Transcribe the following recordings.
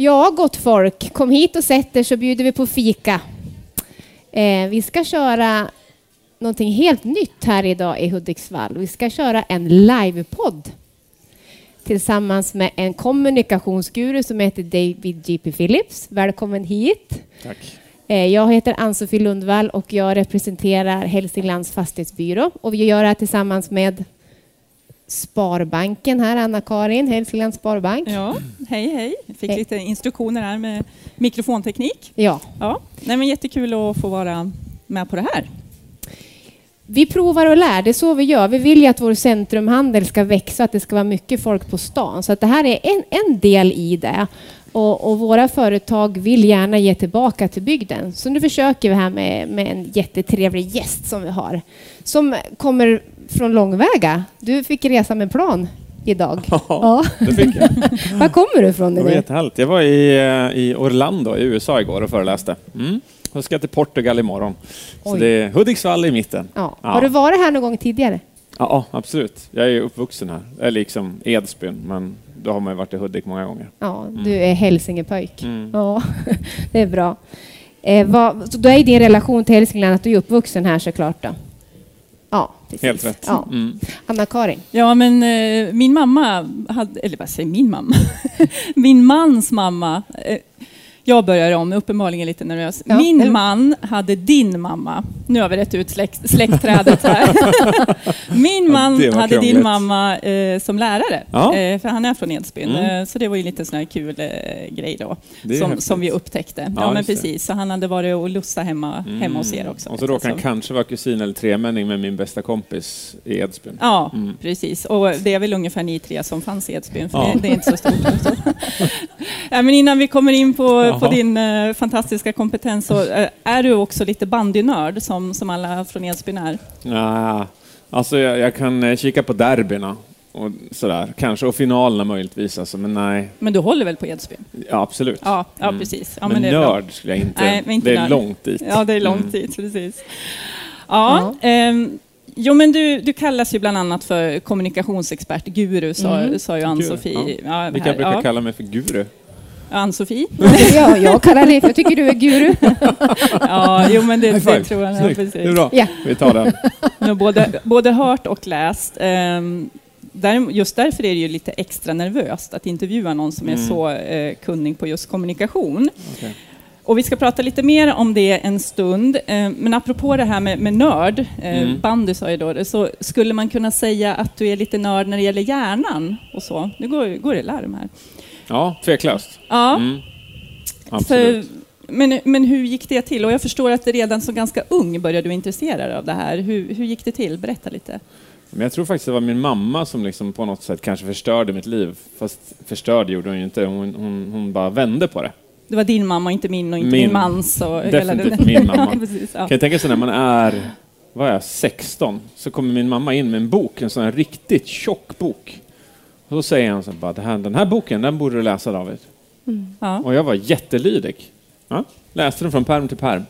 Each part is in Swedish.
Ja, gott folk, kom hit och sätt er så bjuder vi på fika. Eh, vi ska köra någonting helt nytt här idag i Hudiksvall. Vi ska köra en livepodd tillsammans med en kommunikationsguru som heter David G.P. Phillips. Välkommen hit. Tack. Eh, jag heter Ann-Sofie Lundvall och jag representerar Hälsinglands fastighetsbyrå och vi gör det här tillsammans med Sparbanken här, Anna-Karin, Hälsinglands Sparbank. Ja, hej hej. Jag fick Hej. lite instruktioner här med mikrofonteknik. Ja. Ja, nej, men jättekul att få vara med på det här. Vi provar och lär, det är så vi gör. Vi vill ju att vår centrumhandel ska växa, att det ska vara mycket folk på stan. Så att det här är en, en del i det. Och, och våra företag vill gärna ge tillbaka till bygden. Så nu försöker vi här med, med en jättetrevlig gäst som vi har. Som kommer från långväga. Du fick resa med plan idag. Ja, det fick jag. Var kommer du ifrån? Det var jättehärligt. Jag var i, eh, i Orlando i USA igår och föreläste. Mm. Och ska till Portugal imorgon. Så Oj. det är Hudiksvall i mitten. Ja. Ja. Har du varit här någon gång tidigare? Ja, absolut. Jag är uppvuxen här. Jag är liksom Edsbyn, men då har man varit i Hudik många gånger. Ja, du är hälsingepöjk. Mm. Ja, det är bra. Eh, vad, så då är din relation till Hälsingland att du är uppvuxen här såklart då? Ja, precis. Helt rätt. Ja. Mm. Anna-Karin? Ja, men eh, min mamma, hade, eller vad säger min mamma? min mans mamma. Eh, jag börjar om, uppenbarligen lite nervös. Ja. Min Eller- man hade din mamma. Nu har vi rätt ut släkt, släktträdet här. min man var hade din mamma eh, som lärare, Ja. eh, för han är från Edsbyn. Mm. Eh, så det var ju lite sån här kul eh, grej då, som, som vi upptäckte. Ja, Ja, men det. precis. Så han hade varit och lussat hemma, hemma hos er också. Mm. Och så råkar han kanske vara kusin eller tremänning med min bästa kompis i Edsbyn. Ja, Mm. precis. Och det är väl ungefär ni tre som fanns i Edsbyn, för Ja. det, det är inte så stort. Ja, men innan vi kommer in på, på din eh, fantastiska kompetens så är du också lite bandynörd som, som alla från Edsbyn är. Ja, alltså jag, jag kan eh, kika på derbyna och sådär. Kanske, och finalerna möjligtvis alltså, men nej. Men du håller väl på Edsbyn? Ja, absolut. Ja, ja Mm. precis. Ja, men det är bra. nörd skulle jag inte... Nej, men inte det är nörd. långt dit. Ja, det är lång Mm. tid, precis. Ja, ehm, jo, men du, du kallas ju bland annat för kommunikationsexpert, guru, sa, Mm. sa ju Ann-Sofie. Ja. Vilka här, brukar ja. kalla mig för guru. Ann-Sofie? Ja, jag kallar dig för jag tycker du är guru. Ja, jo men det, det tror jag. Ja, precis. Det är bra. Ja. Vi tar den. Både, både hört och läst. Ehm, där, just därför är det ju lite extra nervöst att intervjua någon som är Mm. så eh, kunnig på just kommunikation. Okej. Och vi ska prata lite mer om det en stund. Eh, men apropå det här med, med nörd, eh, Mm. bandy sa jag då, så skulle man kunna säga att du är lite nörd när det gäller hjärnan och så. Nu går, går det larm här. Ja, tveklöst. Ja, Mm. Absolut. för, men, men hur gick det till? Och jag förstår att det redan som ganska ung började du intressera dig av det här. Hur, hur gick det till? Berätta lite. Men jag tror faktiskt det var min mamma som liksom på något sätt kanske förstörde mitt liv. Fast förstörde gjorde hon ju inte. Hon, hon, hon bara vände på det. Det var din mamma, inte min och inte min, Min. mans. Och Definitivt min mamma. precis, ja. Kan jag tänka sig när man är vad är jag, 16 så kommer min mamma in med en bok, en sån här riktigt tjock bok. Och så säger han så bara, det här, den här boken, den borde du läsa David. Ja. Och jag var jättelydig. Ja, läste den från perm till perm.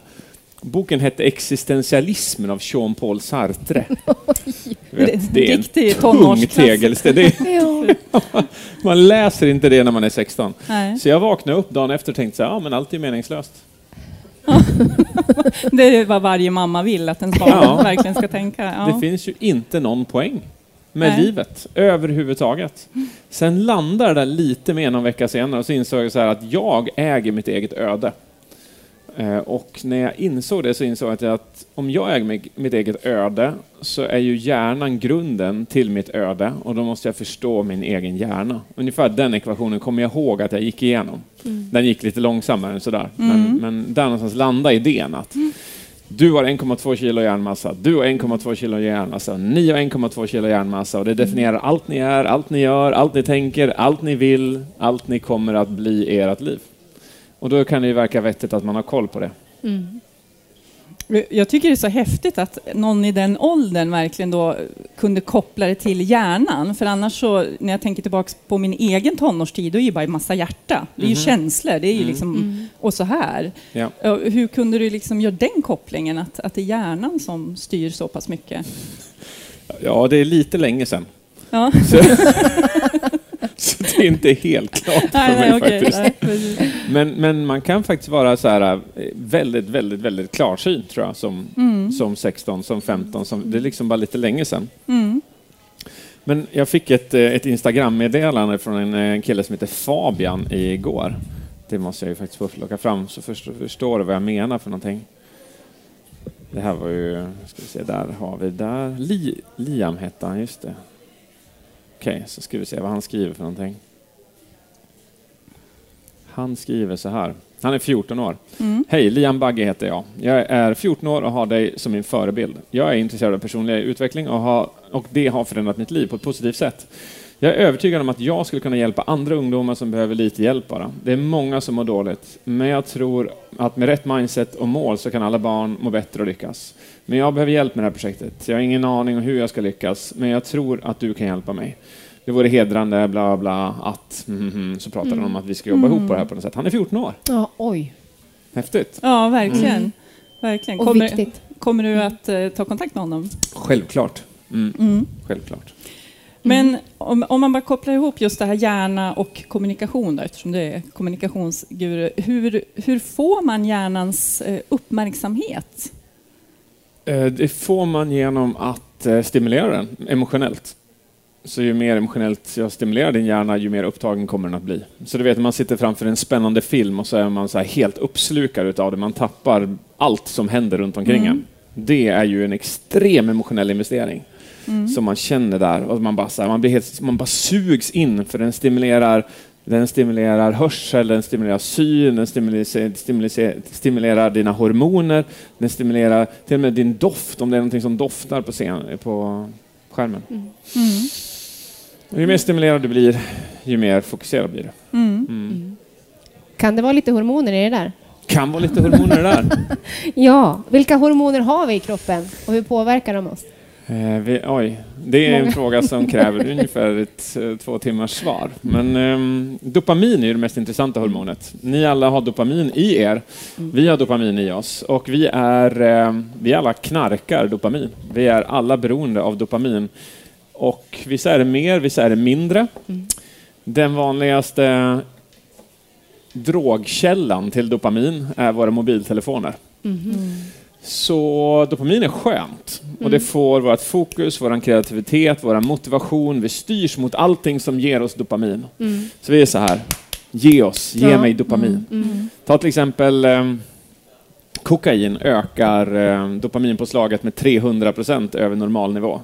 Boken hette Existentialismen av Jean-Paul Sartre. Vet, det är en tung tegelsten. Det är, Ja. man läser inte det när man är 16. Nej. Så jag vaknade upp dagen efter och tänkte så här, ja men allt är meningslöst. Det är vad varje mamma vill att ens barn Ja. verkligen ska tänka. Ja. Det finns ju inte någon poäng med Nej. livet överhuvudtaget. Sen landar det där lite mer någon vecka senare och så insåg jag så här att jag äger mitt eget öde. Eh, Och när jag insåg det så insåg jag att om jag äger mitt eget öde så är ju hjärnan grunden till mitt öde och då måste jag förstå min egen hjärna. Ungefär den ekvationen kommer jag ihåg att jag gick igenom. Den gick lite långsammare än sådär. Men, men där någonstans landade idén att du har 1,2 kilo hjärnmassa, du har 1,2 kilo hjärnmassa, ni har 1,2 kilo hjärnmassa och det definierar allt ni är, allt ni gör, allt ni tänker, allt ni vill, allt ni kommer att bli i ert liv. Och då kan det ju verka vettigt att man har koll på det. Jag tycker det är så häftigt att någon i den åldern verkligen då kunde koppla det till hjärnan. För annars så, när jag tänker tillbaka på min egen tonårstid, då är det ju bara en massa hjärta. Det är ju känslor, det är ju liksom, och så här. Ja, Hur kunde du liksom göra den kopplingen, att, att det är hjärnan som styr så pass mycket? Ja, det är lite länge sedan. Ja. Så, så är inte helt klart för Nej, mig nej, okej. faktiskt. Nej. Men, men man kan faktiskt vara så här eh, väldigt, väldigt, väldigt klarsynt tror jag som, Mm. som 16, som 15. Som, det är liksom bara lite länge sedan. Mm. Men jag fick ett, eh, ett Instagram-meddelande från en, eh, en kille som heter Fabian igår. Det måste jag ju faktiskt få plocka fram så först, förstår du vad jag menar för någonting. Det här var ju, ska vi se, där har vi där. Li, Liam hette han, just det. Okej, så ska vi se vad han skriver för någonting. Han skriver så här. Han är 14 år. Mm. Hej, Liam Bagge heter jag. Jag är 14 år och har dig som min förebild. Jag är intresserad av personlig utveckling och, har, och det har förändrat mitt liv på ett positivt sätt. Jag är övertygad om att jag skulle kunna hjälpa andra ungdomar som behöver lite hjälp bara. Det är många som mår dåligt, men jag tror att med rätt mindset och mål så kan alla barn må bättre och lyckas. Men jag behöver hjälp med det här projektet. Jag har ingen aning om hur jag ska lyckas, men jag tror att du kan hjälpa mig. Det vore hedrande, bla bla, att... Mm, mm, så pratar han om att vi ska jobba ihop på det här på något sätt. Han är 14 år. Ja, oj. Häftigt. Ja, verkligen. verkligen. Och Kommer, viktigt. kommer du att eh, ta kontakt med honom? Självklart. Mm. Mm. Självklart. Men om, om man bara kopplar ihop just det här hjärna och kommunikation då, eftersom du är kommunikationsguru. Hur, hur får man hjärnans eh, uppmärksamhet? Eh, Det får man genom att eh, stimulera den emotionellt. Så ju mer emotionellt jag stimulerar din hjärna, ju mer upptagen kommer den att bli. Så du vet, man sitter framför en spännande film och så är man så helt uppslukad utav det. Man tappar allt som händer runt omkring en. Det är ju en extrem emotionell investering som man känner där. Och man, bara, så här, man, blir helt, man bara sugs in för den stimulerar den stimulerar hörsel, den stimulerar syn, den stimulerar, stimulerar, stimulerar dina hormoner, den stimulerar till och med din doft, om det är någonting som doftar på, scen, på skärmen. Och ju mer stimulerad du blir, ju mer fokuserad blir du. Mm. Mm. Kan det vara lite hormoner i det där? Kan vara lite hormoner där. Ja, vilka hormoner har vi i kroppen och hur påverkar de oss? Eh, vi, oj, det är en fråga som kräver ungefär ett eh, två timmars svar. Men ehm, dopamin är ju det mest intressanta hormonet. Ni alla har dopamin i er. Vi har dopamin i oss och vi är, ehm, vi alla knarkar dopamin. Vi är alla beroende av dopamin. Och vissa är det mer, vissa är det mindre. Den vanligaste drogkällan till dopamin är våra mobiltelefoner. Så dopamin är skönt och det får vårt fokus, vår kreativitet, vår motivation. Vi styrs mot allting som ger oss dopamin. Så vi är så här, ge oss, ge Ja. mig dopamin. Ta till exempel eh, kokain ökar eh, dopaminpåslaget med 300 procent över normalnivå.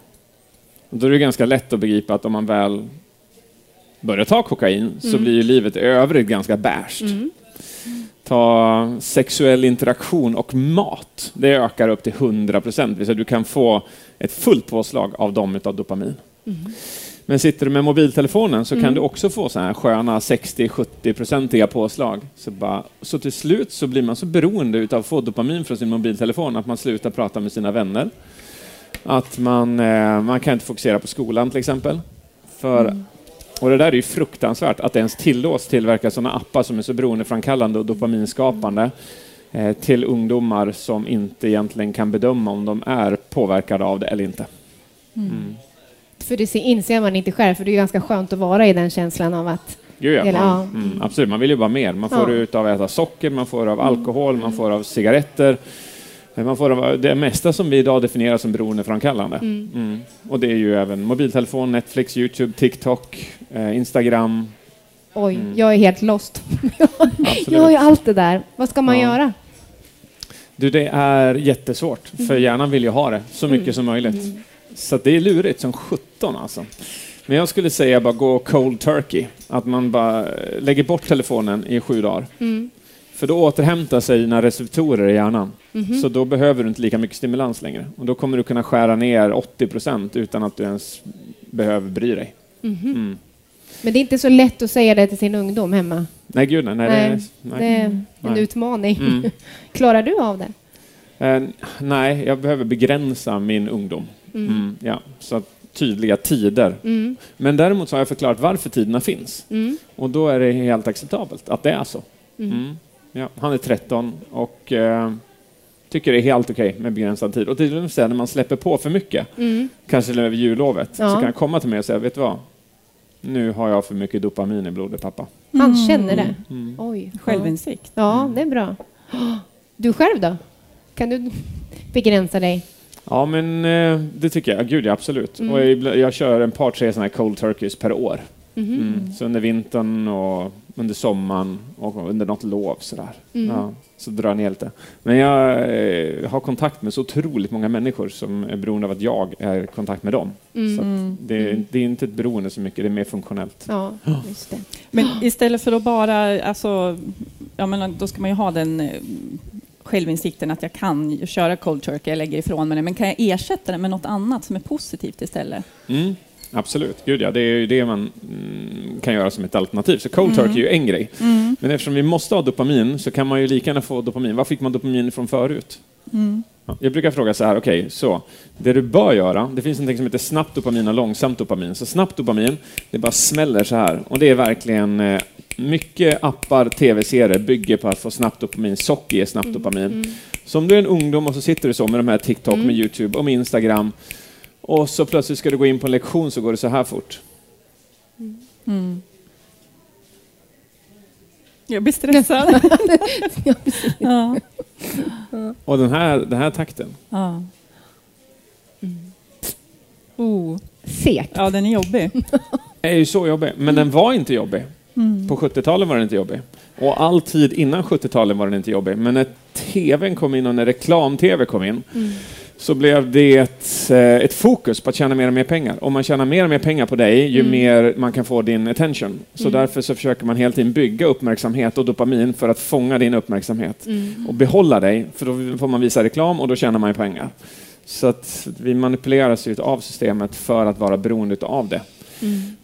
Och då är det ganska lätt att begripa att om man väl börjar ta kokain så blir ju livet i övrigt ganska bärst. Ta sexuell interaktion och mat. Det ökar upp till 100 procent. Du kan få ett fullt påslag av dem utav dopamin. Men sitter du med mobiltelefonen så kan du också få så här sköna 60-70-procentiga påslag. Så, bara, så till slut så blir man så beroende utav att få dopamin från sin mobiltelefon att man slutar prata med sina vänner. Att man, eh, man kan inte fokusera på skolan till exempel. För, Och det där är ju fruktansvärt att det ens tillåts tillverka sådana appar som är så beroendeframkallande och dopaminskapande eh, till ungdomar som inte egentligen kan bedöma om de är påverkade av det eller inte. För det ser- inser man inte själv, för det är ganska skönt att vara i den känslan av att... Gud, ja. Man, mm, absolut, man vill ju bara mer. Man får Ja. ut av att äta socker, man får av alkohol, man får av cigaretter. Man får det mesta som vi idag definierar som beroendeframkallande. Mm. Och det är ju även mobiltelefon, Netflix, Youtube, TikTok, eh, Instagram. Oj, jag är helt lost. Jag har ju allt det där. Vad ska man Ja. göra? Du, det är jättesvårt, för hjärnan vill ju ha det så mycket som möjligt. Så att det är lurigt som 17 alltså. Men jag skulle säga bara gå cold turkey. Att man bara eh, lägger bort telefonen i sju dagar. För då återhämtar sig dina receptorer i hjärnan. Så då behöver du inte lika mycket stimulans längre. Och då kommer du kunna skära ner 80 procent utan att du ens behöver bry dig. Mm. Men det är inte så lätt att säga det till sin ungdom hemma. Nej, gud nej. nej, Nej, nej. Det är en Nej. utmaning. Mm. Klarar du av det? Eh, nej, jag behöver begränsa min ungdom. Mm, ja, så att tydliga tider. Mm. Men däremot så har jag förklarat varför tiderna finns. Mm. Och då är det helt acceptabelt att det är så. Mm. Ja, han är 13 och eh, tycker det är helt okej med begränsad tid. Och med sen när man släpper på för mycket, Mm. kanske över jullovet, Ja. så kan han komma till mig och säga, vet du vad? nu har jag för mycket dopamin i blodet pappa. Han känner det? Mm. Oj. Ja. Självinsikt. Ja, det är bra. Du själv då? Kan du begränsa dig? Ja, men eh, det tycker jag. Gud, ja, absolut. Och jag, jag kör en par, tre sådana här cold turkeys per år. Mm. Så under vintern och under sommaren och under något lov sådär. Ja, så drar jag ner lite. Men jag eh, har kontakt med så otroligt många människor som är beroende av att jag är i kontakt med dem. Så att det, det är inte ett beroende så mycket, det är mer funktionellt. Ja, just det. Men istället för att bara, alltså, ja men då ska man ju ha den eh, självinsikten att jag kan köra cold turkey, jag lägger ifrån mig det, men kan jag ersätta det med något annat som är positivt istället? Mm, absolut, gud ja, det är ju det man mm, kan göra som ett alternativ. Så cold turkey är ju en grej. Men eftersom vi måste ha dopamin så kan man ju lika gärna få dopamin. Var fick man dopamin från förut? Ja, Jag brukar fråga så här, okej, så det du bör göra, det finns något som heter snabbt dopamin och långsamt dopamin. Så snabbt dopamin, det bara smäller så här. Och det är verkligen eh, mycket appar, tv-serier bygger på att få snabbt dopamin. Socker ger snabbt dopamin. Så om du är en ungdom och så sitter du så med de här TikTok, med YouTube och med Instagram och så plötsligt ska du gå in på en lektion så går det så här fort. Jag blir stressad. ja. Och den här, den här takten. Ja. Oh. Segt. ja, den är jobbig. är ju så jobbig, men den var inte jobbig. På 70-talet var den inte jobbig. Och all tid innan 70-talet var den inte jobbig. Men när tvn kom in och när reklam-tv kom in så blev det ett, eh, ett fokus på att tjäna mer och mer pengar. Om man tjänar mer och mer pengar på dig, ju mer man kan få din attention. Så därför så försöker man hela tiden bygga uppmärksamhet och dopamin för att fånga din uppmärksamhet och behålla dig, för då får man visa reklam och då tjänar man pengar. Så att vi manipuleras ju av systemet för att vara beroende av det.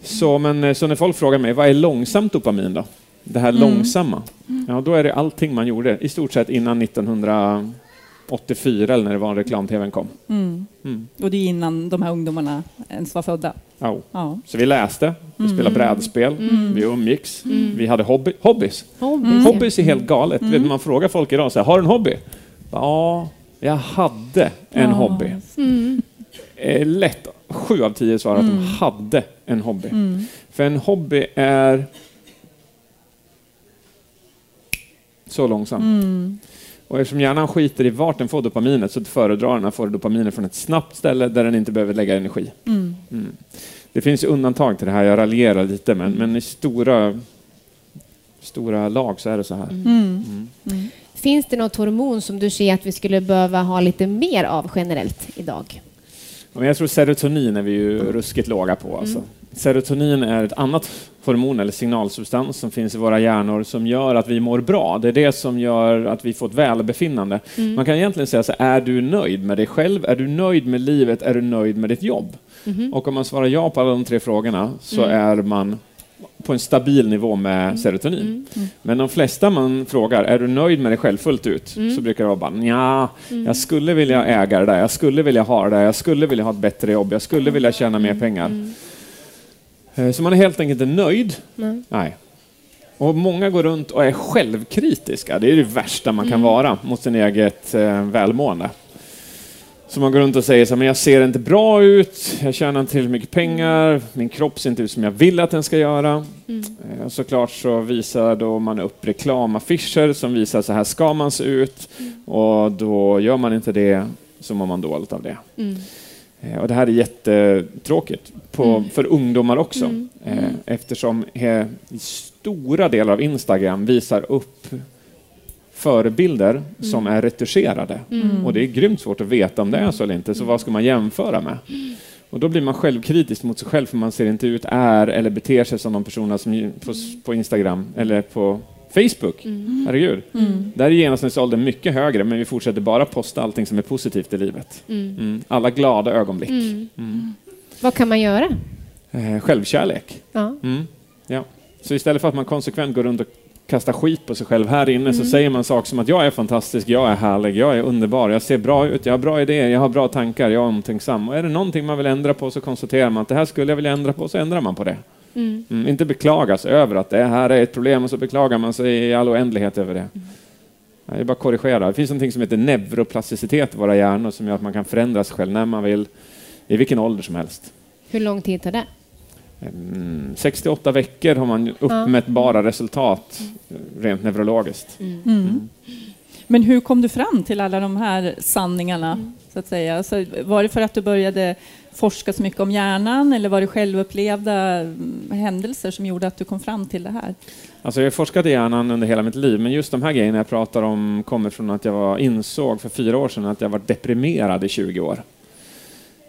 Så, men, eh, så när folk frågar mig, vad är långsamt dopamin då? Det här långsamma. Ja, då är det allting man gjorde, i stort sett innan 1984 eller när det var en reklam-tvn kom. Mm. Mm. Och det är innan de här ungdomarna ens var födda. Ja. Ja. Så vi läste, vi spelade brädspel, vi umgicks, vi hade hobby, hobbys. Hobbys. Hobbys är helt galet. Vet, man frågar folk idag, så här, har du en hobby? Ja, jag hade en Ja. hobby. Eh, lätt, sju av tio svarar att de hade en hobby. För en hobby är så långsam. Och eftersom hjärnan skiter i vart den får dopaminet så föredrar den att få dopaminet från ett snabbt ställe där den inte behöver lägga energi. Mm. Det finns undantag till det här, jag raljerar lite, men, men i stora, stora lag så är det så här. Finns det något hormon som du ser att vi skulle behöva ha lite mer av generellt idag? Jag tror serotonin är vi ju ruskigt låga på. Alltså. Serotonin är ett annat hormon eller signalsubstans som finns i våra hjärnor som gör att vi mår bra. Det är det som gör att vi får ett välbefinnande. Man kan egentligen säga så här, är du nöjd med dig själv? Är du nöjd med livet? Är du nöjd med ditt jobb? Och om man svarar ja på alla de tre frågorna så är man på en stabil nivå med serotonin. Men de flesta man frågar, är du nöjd med dig själv fullt ut? Så brukar det vara bara, ja, jag skulle vilja äga det där, jag skulle vilja ha det där, jag skulle vilja ha ett bättre jobb, jag skulle vilja tjäna mer pengar. Eh, Så man är helt enkelt inte nöjd. Nej. Nej. Och många går runt och är självkritiska. Det är det värsta man kan vara mot sin eget eh, välmående. Så man går runt och säger så här, men jag ser inte bra ut, jag tjänar inte tillräckligt mycket pengar, min kropp ser inte ut som jag vill att den ska göra. Eh, och såklart så visar då man upp reklamaffischer som visar så här ska man se ut och då gör man inte det så mår man dåligt av det. Eh, Och det här är jättetråkigt på, för ungdomar också eh, eftersom eh, stora delar av Instagram visar upp förebilder som är retuscherade. Och det är grymt svårt att veta om det är så eller inte, så vad ska man jämföra med? Och då blir man självkritisk mot sig själv för man ser inte ut, är eller beter sig som de personerna som på, på Instagram eller på Facebook. Herregud. Där är genomsnittsåldern mycket högre men vi fortsätter bara posta allting som är positivt i livet. Mm. Alla glada ögonblick. Vad kan man göra? Eh, självkärlek. Ja. Mm. Ja. Så istället för att man konsekvent går runt och kastar skit på sig själv här inne så säger man saker som att jag är fantastisk, jag är härlig, jag är underbar, jag ser bra ut, jag har bra idéer, jag har bra tankar, jag är omtänksam. Och är det någonting man vill ändra på så konstaterar man att det här skulle jag vilja ändra på, så ändrar man på det. Mm. Inte beklagas över att det här är ett problem och så beklagar man sig i all oändlighet över det. Nej, Det är bara att korrigera. Det finns något som heter neuroplasticitet i våra hjärnor som gör att man kan förändra sig själv när man vill, i vilken ålder som helst. Hur lång tid tar det? Mm, 68 veckor har man uppmätbara resultat rent neurologiskt. Mm. Men hur kom du fram till alla de här sanningarna? Så att säga? Alltså, var det för att du började forska så mycket om hjärnan eller var det självupplevda mm, händelser som gjorde att du kom fram till det här? Alltså jag har forskat i hjärnan under hela mitt liv, men just de här grejerna jag pratar om kommer från att jag var, insåg för fyra år sedan att jag var deprimerad i 20 år.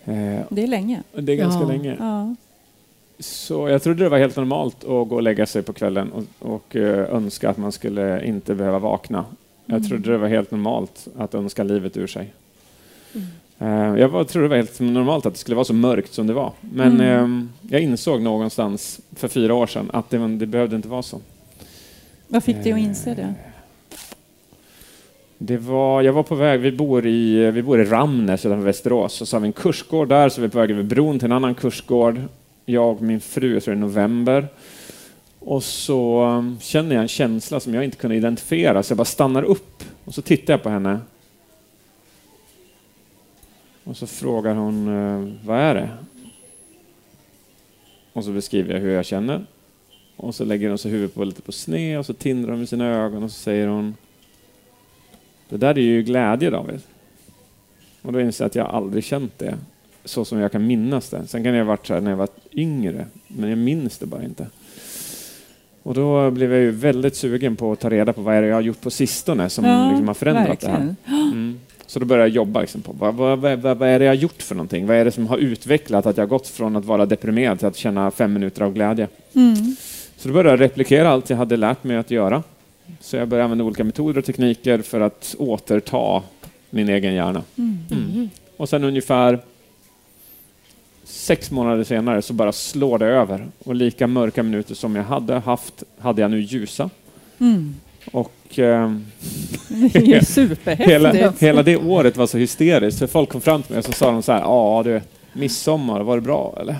Eh, Det är länge. det är ganska Ja. länge. Ja. Så jag trodde det var helt normalt att gå och lägga sig på kvällen och, och eh, önska att man skulle inte behöva vakna. Jag trodde det var helt normalt att önska livet ur sig. Eh, Jag var, trodde det var helt normalt att det skulle vara så mörkt som det var. Men eh, jag insåg någonstans för fyra år sedan att det, det behövde inte vara så. Vad fick dig att inse det? Det var, jag var på väg, vi bor i, vi bor i Ramnäs utanför Västerås, och så har vi en kursgård där, så vi är på väg över bron till en annan kursgård. Jag och min fru, jag tror det är november. Och så um, känner jag en känsla som jag inte kunde identifiera, så jag bara stannar upp och så tittar jag på henne. Och så frågar hon, eh, vad är det? Och så beskriver jag hur jag känner. Och så lägger hon så huvudet på lite på sned och så tindrar hon med sina ögon och så säger hon det där är ju glädje David. Och då inser jag att jag aldrig känt det så som jag kan minnas det. Sen kan det ha varit så här när jag var yngre, men jag minns det bara inte. Och då blev jag ju väldigt sugen på att ta reda på vad är det jag har gjort på sistone som Ja, liksom har förändrat det här. verkligen. Mm. Så då började jag jobba liksom på vad, vad, vad, vad är det jag gjort för någonting? Vad är det som har utvecklat att jag har gått från att vara deprimerad till att känna fem minuter av glädje? Mm. Så då började jag replikera allt jag hade lärt mig att göra. Så jag började använda olika metoder och tekniker för att återta min egen hjärna. Mm. Och sen ungefär sex månader senare så bara slår det över. Och lika mörka minuter som jag hade haft hade jag nu ljusa. Mm. Och eh, Det är ju superhäftigt. hela, hela det året var så hysteriskt. För folk kom fram till mig och så sa de så här, ja du, midsommar, var det bra eller?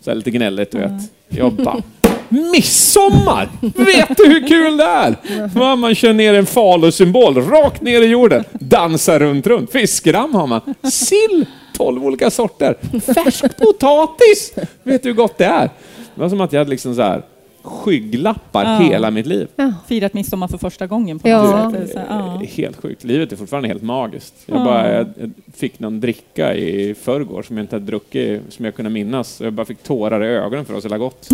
Så här lite gnälligt du vet. Jag bara, midsommar! Vet du hur kul det är? Va, Man kör ner en falusymbol rakt ner i jorden, dansar runt, runt. Fiskram har man, sill, tolv olika sorter, färsk potatis. Vet du hur gott det är? Det var som att jag hade liksom så här skygglappar Ja. hela mitt liv. Firat midsommar för första gången på Ja. något sätt. Så, ja. Det är helt sjukt. Livet är fortfarande helt magiskt. Jag, Ja. bara, jag, jag fick någon dricka i förrgår som jag inte hade druckit, som jag kunde minnas. Jag bara fick tårar i ögonen för det var gott.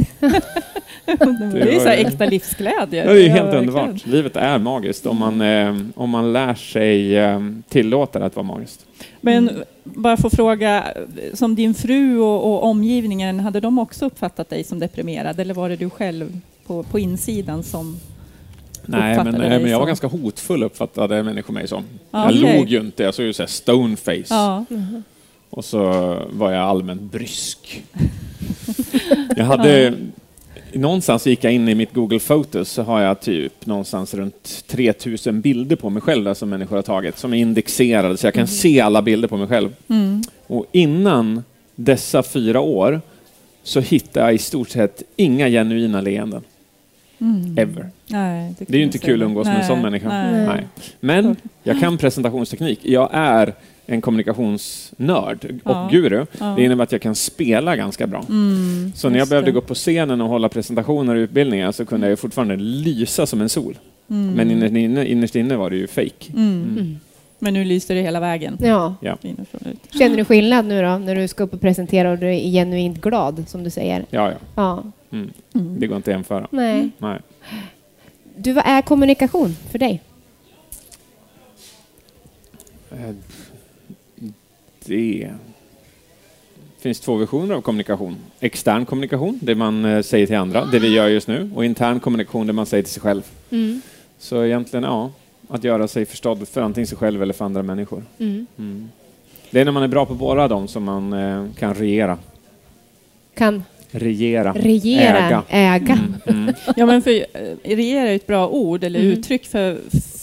Det är så här ju- äkta livsglädje. Ja, det är helt underbart. Livet är magiskt om man, eh, om man lär sig eh, tillåta det att vara magiskt. Men bara få fråga, som din fru och, och omgivningen, hade de också uppfattat dig som deprimerad eller var det du själv på, på insidan som Nej, men, eh, dig men jag var ganska hotfull uppfattade människor mig som. Ja, jag okej. log ju inte, jag såg ju såhär stoneface. Ja, Och så var jag allmänt brysk. Jag hade... Någonstans gick jag in i mitt Google Photos så har jag typ någonstans runt 3000 bilder på mig själv där som människor har tagit, som är indexerade så jag kan se alla bilder på mig själv. mm. Och innan dessa fyra år så hittade jag i stort sett inga genuina leenden. Mm. Ever. Nej, Det är ju inte kul att umgås med en sån människa. Nej. Nej. Men jag kan presentationsteknik. Jag är en kommunikationsnörd och Ja. guru. Ja. Det innebär att jag kan spela ganska bra. Mm, Så när jag behövde det. gå på scenen och hålla presentationer och utbildningar så kunde jag fortfarande lysa som en sol. Mm. Men innerst inne, innerst inne var det ju fake. Mm. Men nu lyser det hela vägen. Ja. Ja. Känner du skillnad nu då när du ska upp och presentera och du är genuint glad som du säger? Ja, ja. Ja. Mm. Mm. Det går inte att jämföra. Nej. Nej. Du, vad är kommunikation för dig? Eh, Det finns två versioner av kommunikation. Extern kommunikation, det man eh, säger till andra, det vi gör just nu, och intern kommunikation, det man säger till sig själv. Mm. Så egentligen, ja, att göra sig förstådd för antingen sig själv eller för andra människor. Mm. Mm. Det är när man är bra på båda dem som man eh, kan regera. Kan Regera. regera, Äga. äga. Mm. Mm. Ja, men för, eh, regera är ett bra ord eller Mm. uttryck för,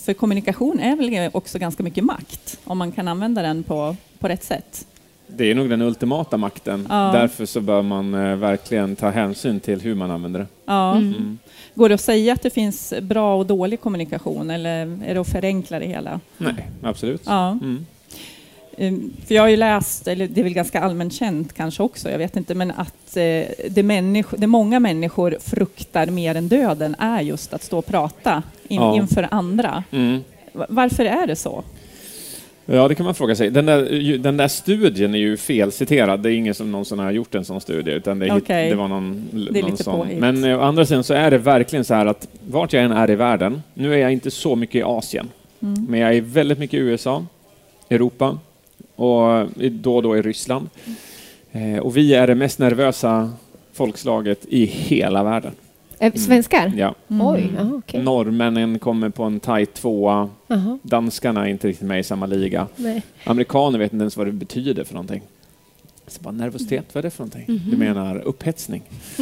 för kommunikation är väl också ganska mycket makt om man kan använda den på, på rätt sätt. Det är nog den ultimata makten. Ja. Därför så bör man eh, verkligen ta hänsyn till hur man använder det. Ja. Mm. Mm. Går det att säga att det finns bra och dålig kommunikation eller är det att förenkla det hela? Nej, absolut. Ja. Mm. Ehm, För jag har ju läst, eller det är väl ganska allmänt känt kanske också, jag vet inte, men att eh, det, människor, det många människor fruktar mer än döden är just att stå och prata in, Ja. inför andra. Mm. Va- Varför är det så? Ja, det kan man fråga sig. Den där, den där studien är ju felciterad. Det är ingen som någonsin har gjort en sån studie, utan det, är hit- det var någon, Det någon sån. Men eh, å andra sidan så är det verkligen så här att vart jag än är i världen, nu är jag inte så mycket i Asien, Mm. men jag är väldigt mycket i USA, Europa och då och då i Ryssland. Eh, och vi är det mest nervösa folkslaget i hela världen. Eh, Svenskar? Ja. Oj, ja, okej. Norrmännen kommer på en tight tvåa, Jaha, danskarna är inte riktigt med i samma liga. nej. Amerikaner vet inte ens vad det betyder för någonting. Så bara, nervositet, vad är det för någonting? Du menar upphetsning?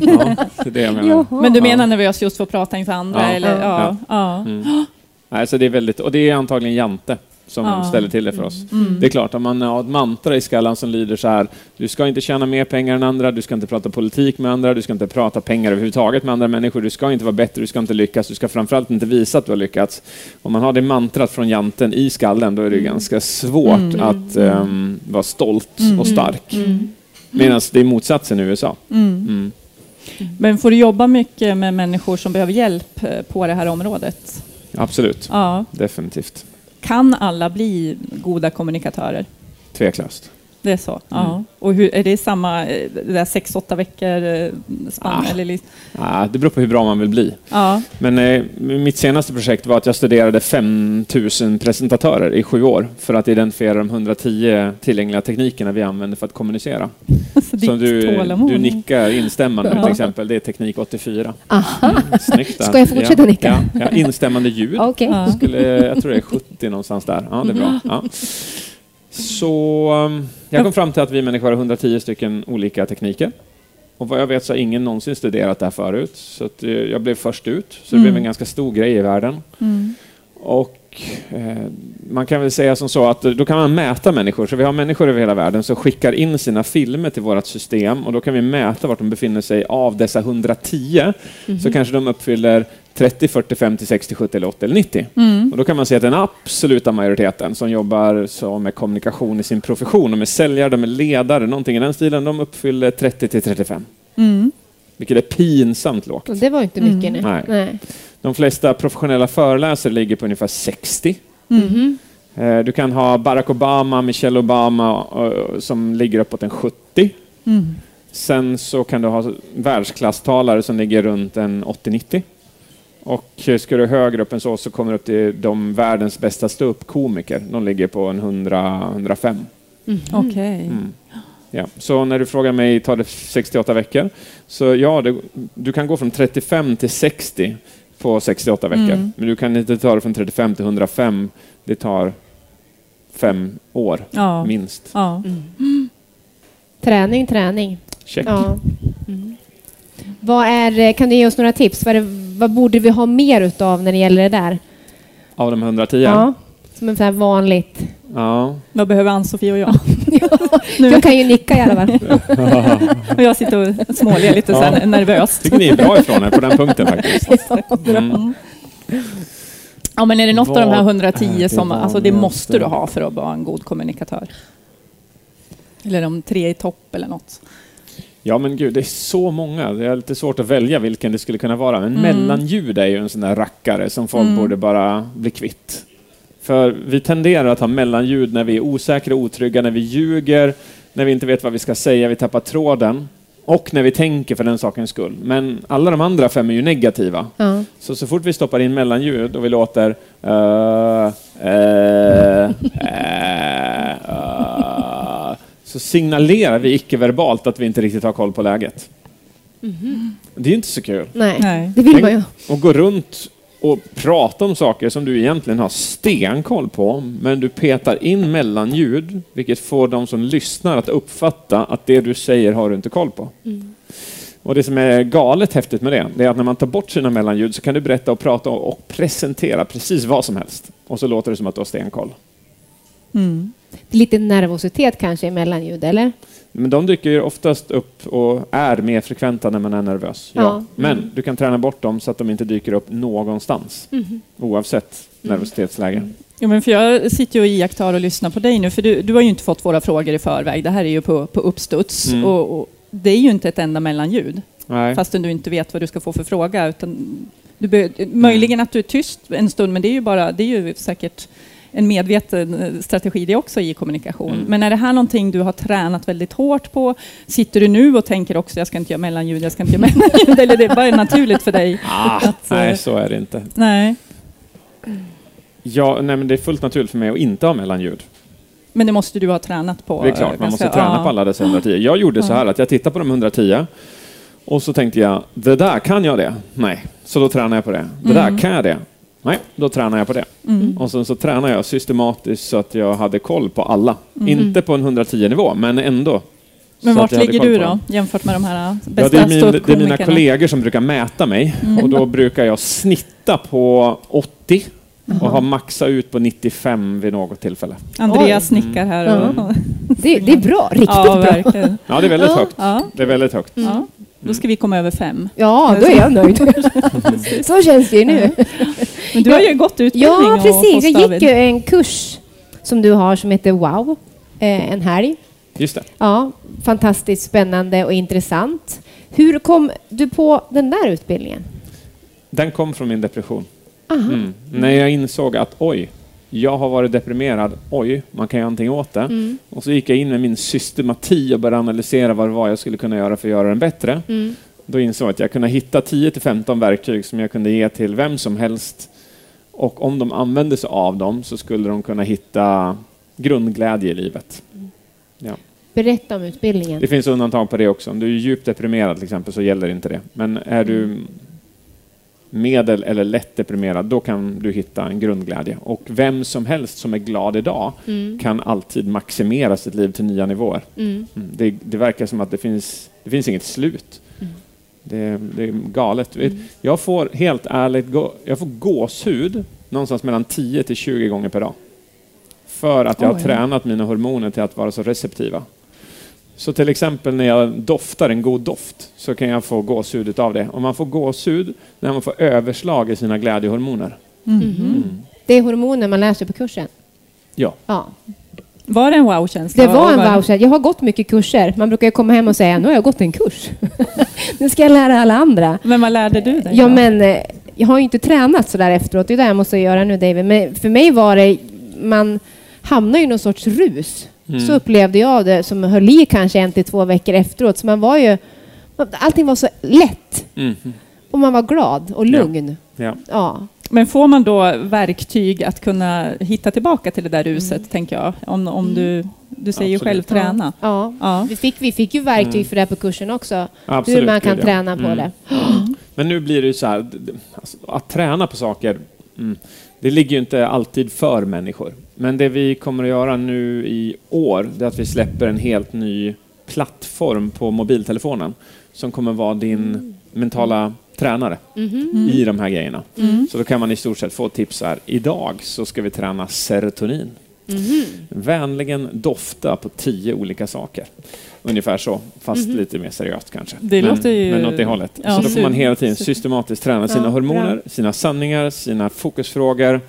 ja, det är det jag menar. Men du Ja. menar nervös just för att prata inför andra? Ja. Eller? Ja. Ja. Ja. Mm. Nej, så det är väldigt, och det är antagligen Jante som Ja. ställer till det för oss. Mm. Det är klart, om man har ett mantra i skallen som lyder så här, du ska inte tjäna mer pengar än andra, du ska inte prata politik med andra, du ska inte prata pengar överhuvudtaget med andra människor, du ska inte vara bättre, du ska inte lyckas, du ska framförallt inte visa att du har lyckats. Om man har det mantrat från janten i skallen, då är det Mm. ganska svårt att ehm, vara stolt och stark. Medan det är motsatsen i USA. Mm. Mm. Men får du jobba mycket med människor som behöver hjälp eh, på det här området? Absolut, Ja. definitivt. Kan alla bli goda kommunikatörer? Tveklöst. Det är så? Mm. Ja. Och hur, är det samma, eh, det där sex, åtta veckor eh, spann? Ah. Eller, Ja, det beror på hur bra man vill bli. ja. Men eh, mitt senaste projekt var att jag studerade 5000 presentatörer i sju år för att identifiera de 110 tillgängliga teknikerna vi använder för att kommunicera. Alltså, Som du, tålamod. du nickar instämmande Ja. till exempel, det är teknik 84. Aha, Snyggt där. Ska jag fortsätta ja, nicka? Ja, ja, instämmande ljud. okej. Ja. Skulle, jag tror det är 70 någonstans där. Ja, det är bra. Ja. Så um, jag kom fram till att vi människor har 110 stycken olika tekniker. Och vad jag vet så har ingen någonsin studerat det här förut. Så eh, jag blev först ut. Så det Mm. blev en ganska stor grej i världen. Mm. Och eh, man kan väl säga som så att då kan man mäta människor. Så vi har människor över hela världen som skickar in sina filmer till vårt system och då kan vi mäta vart de befinner sig av dessa 110. Så kanske de uppfyller 30, 40, 50, 60, 70, eller 80 eller 90. Mm. Och då kan man se att den absoluta majoriteten som jobbar så med kommunikation i sin profession, de är säljare, de är ledare, någonting i den stilen, de uppfyller 30 till 35. Mm. Vilket är pinsamt lågt. Och Det var inte mycket. Mm. Nej. Nej. Nej. De flesta professionella föreläsare ligger på ungefär 60. Mhm. Eh, Du kan ha Barack Obama, Michelle Obama eh, som ligger uppåt en 70. Mm. Sen så kan du ha världsklasstalare som ligger runt en 80-90. Och ska du högre upp än så så kommer du upp till de världens bästa ståuppkomiker. De ligger på en 100-105. Okej. Mm. Ja. Så när du frågar mig, tar det 68 veckor? Så ja, det, du kan gå från 35 till 60 på 68 veckor. Mm. Men du kan inte ta det från 35 till 105. Det tar fem år, Ja. minst. Ja. Träning, träning. Check. Ja. Mm. Vad är, kan du ge oss några tips? Vad, är det, vad borde vi ha mer utav när det gäller det där? Av de 110? Ja. Som en sån här vanligt... Ja. Vad behöver Ann-Sofie och jag? Jag kan ju nicka i alla fall. Och jag sitter och småler lite så här Ja. nervöst. tycker ni är bra ifrån er på den punkten faktiskt. Mm. Ja, men är det något av de här Vad 110 är det som alltså, det måste du ha för att vara en god kommunikatör? Eller de tre i topp eller något? Ja men gud, det är så många. Det är lite svårt att välja vilken det skulle kunna vara. Men mellanljud är ju en sån där rackare som folk borde bara bli kvitt. För vi tenderar att ha mellanljud när vi är osäkra och otrygga, när vi ljuger, när vi inte vet vad vi ska säga, vi tappar tråden. Och när vi tänker för den sakens skull. Men alla de andra fem är ju negativa. Ja. Så så fort vi stoppar in mellanljud och vi låter eh, eh, eh, så signalerar vi icke-verbalt att vi inte riktigt har koll på läget. Det är inte så kul. Nej. Nej. det vill man ju. Och gå runt och prata om saker som du egentligen har stenkoll på, men du petar in mellanljud, vilket får de som lyssnar att uppfatta att det du säger har du inte koll på. Och det som är galet häftigt med det, det är att när man tar bort sina mellanljud så kan du berätta och prata och presentera precis vad som helst. Och så låter det som att du har stenkoll. Mm. Lite nervositet kanske i mellanljud, eller? Men de dyker ju oftast upp och är mer frekventa när man är nervös. Ja. Ja. Men du kan träna bort dem så att de inte dyker upp någonstans. Oavsett nervositetsläge. Jo, men för jag sitter ju och iakttar och lyssnar på dig nu, för du, du har ju inte fått våra frågor i förväg. Det här är ju på, på uppstuds. Mm. Och, och det är ju inte ett enda mellanljud, Nej. fastän du inte vet vad du ska få för fråga. Utan du be, möjligen att du är tyst en stund, men det är ju, bara, det är ju säkert en medveten eh, strategi det också i kommunikation. Mm. Men är det här någonting du har tränat väldigt hårt på? Sitter du nu och tänker också jag ska inte göra mellanljud, jag ska inte göra mellanljud, eller det är bara naturligt för dig? Ah, att, eh, nej, så är det inte. Nej, Ja, nej, men det är fullt naturligt för mig att inte ha mellanljud. men det måste du ha tränat på. Det är klart, eh, man måste ganska- träna på alla dessa 110. Jag gjorde så här att jag tittade på de 110 och så tänkte jag, det där kan jag det? Nej, så då tränar jag på det. Det där kan jag det? Nej, då tränar jag på det. Mm. Och sen så tränar jag systematiskt så att jag hade koll på alla. Inte på en 110-nivå, men ändå. Mm. Men vart ligger du då, jämfört med de här Ja, bästa det, är min, det är mina kollegor som brukar mäta mig och då brukar jag snitta på 80 och ha maxat ut på 95 vid något tillfälle. Andreas nickar här. Och, Det, det är bra, riktigt ja, bra. Ja, det är väldigt Ja. högt. Ja, Det är väldigt högt. ja. Då ska vi komma över fem. Ja, då är jag nöjd. Så känns det ju nu. Men du har ju gått utbildning Ja, precis. Jag gick ju en kurs som du har som heter Wow, eh, en helg. Just det. Ja, fantastiskt spännande och intressant. Hur kom du på den där utbildningen? Den kom från min depression. Aha. Mm. När jag insåg att oj, jag har varit deprimerad, oj, man kan göra någonting åt det. Mm. Och så gick jag in med min systemati och började analysera vad det var jag skulle kunna göra för att göra den bättre. Mm. Då insåg jag att jag kunde hitta 10-15 verktyg som jag kunde ge till vem som helst. Och om de använde sig av dem så skulle de kunna hitta grundglädje i livet. Ja. Berätta om utbildningen. Det finns undantag på det också. Om du är djupt deprimerad till exempel så gäller inte det. Men är du medel eller lätt deprimerad, då kan du hitta en grundglädje. Och vem som helst som är glad idag Mm. kan alltid maximera sitt liv till nya nivåer. Mm. Mm. Det, det verkar som att det finns, det finns inget slut. Mm. Det, det är galet. Vet, Jag får helt ärligt jag får gåshud någonstans mellan 10 till 20 gånger per dag. För att jag har Oj. tränat mina hormoner till att vara så receptiva. Så till exempel när jag doftar en god doft så kan jag få gåshud av det. Och man får gåshud när man får överslag i sina glädjehormoner. Mhm. Det är hormoner man lär sig på kursen. Ja. Ja. Var det en wow-känsla? Det var en voucher. Jag har gått mycket kurser. Man brukar ju komma hem och säga nu har jag gått en kurs. nu ska jag lära alla andra. Men vad lärde du dig? Ja, då? men eh, jag har ju inte tränat så där efteråt. Det är det jag måste göra nu, David. Men för mig var det, man hamnar ju i någon sorts rus. Mm. Så upplevde jag det, som höll i kanske en till två veckor efteråt. Så man var ju, allting var så lätt. Mhm. Och man var glad och lugn. ja. Ja. Men får man då verktyg att kunna hitta tillbaka till det där ruset, tänker jag? Om, om du, du säger ju själv träna. ja. Ja. Vi, fick, vi fick ju verktyg Mm. för det här på kursen också. Absolut, hur man kan ja. träna på Mm. det. Men nu blir det ju så här, att träna på saker, mm, det ligger ju inte alltid för människor. Men det vi kommer att göra nu i år, det är att vi släpper en helt ny plattform på mobiltelefonen som kommer vara din mentala tränare Mhm. i de här grejerna. Mm. Så då kan man i stort sett få tips här. Idag så ska vi träna serotonin. Mhm. Vänligen dofta på tio olika saker. Ungefär så, fast lite mer seriöst kanske. Det men, låter ju- men åt det hållet. Ja, så då får man hela tiden systematiskt träna sina Ja, hormoner, sina sanningar, sina fokusfrågor,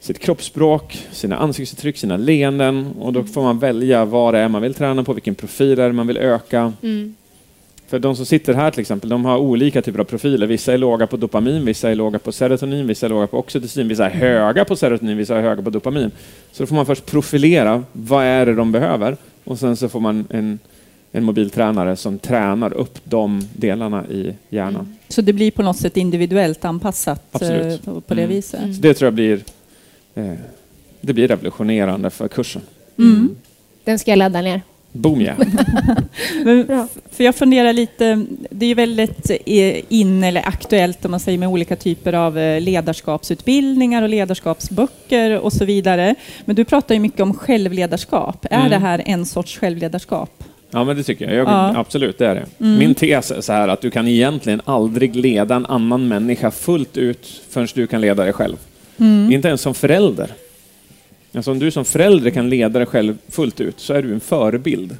sitt kroppsspråk, sina ansiktsuttryck, sina leenden. Och då får man välja vad det är man vill träna på, vilken profil det är man vill öka. Mm. För de som sitter här till exempel, de har olika typer av profiler. Vissa är låga på dopamin, vissa är låga på serotonin, vissa är låga på oxytocin, vissa är höga på serotonin, vissa är höga på dopamin. Så då får man först profilera, vad är det de behöver? Och sen så får man en, en mobiltränare som tränar upp de delarna i hjärnan. Så det blir på något sätt individuellt anpassat Absolut. eh, på, på det Mm. viset? Mm. Så det tror jag blir, eh, det blir revolutionerande för kursen. Mm. Den ska jag ladda ner. Boom yeah! Men, för jag funderar lite, det är ju väldigt eh, in eller aktuellt om man säger med olika typer av eh, ledarskapsutbildningar och ledarskapsböcker och så vidare. Men du pratar ju mycket om självledarskap. Är Mm. det här en sorts självledarskap? Ja, men det tycker jag. jag Ja. Absolut, det är det. Mm. Min tes är så här att du kan egentligen aldrig leda en annan människa fullt ut förrän du kan leda dig själv. Mm. Inte ens som förälder. Alltså om du som förälder kan leda dig själv fullt ut så är du en förebild.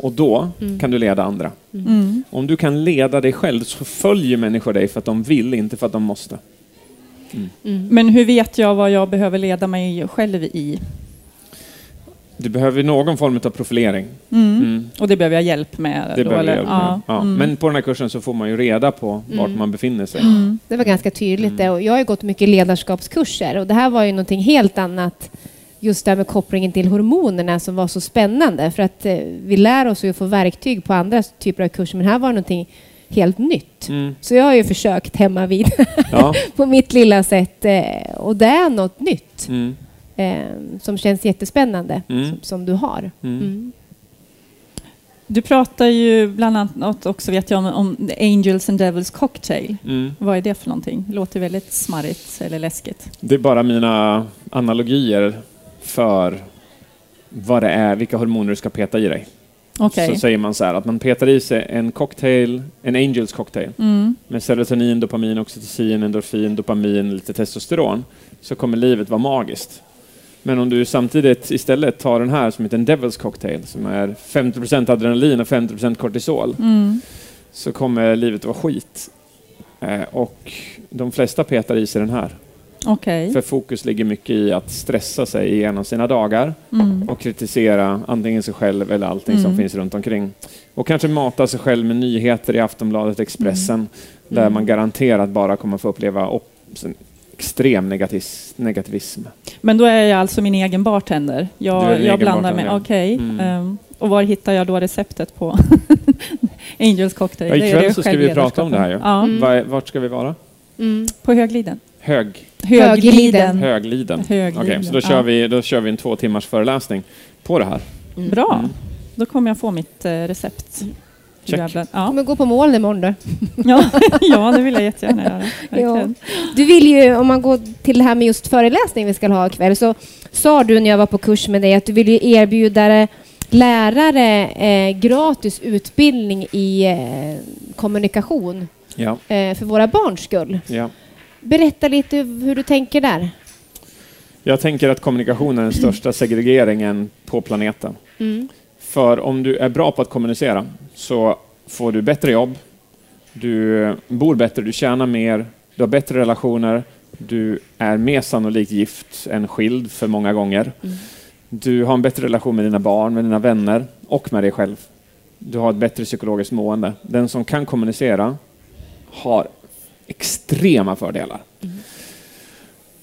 Och då kan du leda andra. Mm. Om du kan leda dig själv så följer människor dig för att de vill, inte för att de måste. Men hur vet jag vad jag behöver leda mig själv i? Du behöver någon form av profilering. Mm. Och det behöver jag hjälp med? Det då, behöver hjälp med. Ja. Mm. Men på den här kursen så får man ju reda på vart man befinner sig. Det var ganska tydligt det. Och jag har ju gått mycket ledarskapskurser och det här var ju någonting helt annat. Just det här med kopplingen till hormonerna som var så spännande. För att eh, vi lär oss ju att få verktyg på andra typer av kurser men här var någonting helt nytt. Mm. Så jag har ju försökt hemma vid Ja. på mitt lilla sätt. Eh, och det är något nytt Mm. Eh, som känns jättespännande Mm. som, som du har. Mm. Mm. Du pratar ju bland annat också, vet jag, om, om The Angels and Devils Cocktail. Mm. Vad är det för någonting? Låter väldigt smarrigt eller läskigt. Det är bara mina analogier för vad det är, vilka hormoner du ska peta i dig. Okej. Så säger man så här att man petar i sig en cocktail, en Angels cocktail Mm. med serotonin, dopamin, oxytocin, endorfin, dopamin, lite testosteron så kommer livet vara magiskt. Men om du samtidigt istället tar den här som heter en Devil's cocktail som är 50% adrenalin och 50% kortisol Mm. så kommer livet vara skit. Eh, och de flesta petar i sig den här. Okej. För fokus ligger mycket i att stressa sig igenom sina dagar Mm. och kritisera antingen sig själv eller allting som Mm. finns runt omkring. Och kanske mata sig själv med nyheter i Aftonbladet, Expressen, Mm. där man garanterat bara kommer få uppleva extrem negatis- negativism. Men då är jag alltså min egen bartender. Jag, jag egen blandar bartender, med, ja. okej. Mm. Ehm, och var hittar jag då receptet på Angels cocktail? Ja, Det är ikväll det så ska vi prata om det här. Ja, Mm. Va- Vart ska vi vara? Mm. på Högliden. Hög, Högliden. högliden. Högliden. Okej, så då Ja. kör, vi, då kör vi en två timmars föreläsning på det här. Bra. Mm. Då kommer jag få mitt eh, recept. Check. Ja. kommer gå på moln imorgon då. Ja. ja, det vill jag jättegärna göra. Verkligen. Du vill ju, om man går till det här med just föreläsning vi ska ha ikväll, så sa du när jag var på kurs med dig att du vill ju erbjuda lärare eh, gratis utbildning i eh, kommunikation Ja, eh, för våra barns skull. ja. Berätta lite hur du tänker där. Jag tänker att kommunikation är den största segregeringen på planeten. Mm. För om du är bra på att kommunicera så får du bättre jobb, du bor bättre, du tjänar mer, du har bättre relationer, du är mer sannolikt gift än skild för många gånger. Du har en bättre relation med dina barn, med dina vänner och med dig själv. Du har ett bättre psykologiskt mående. Den som kan kommunicera har extrema fördelar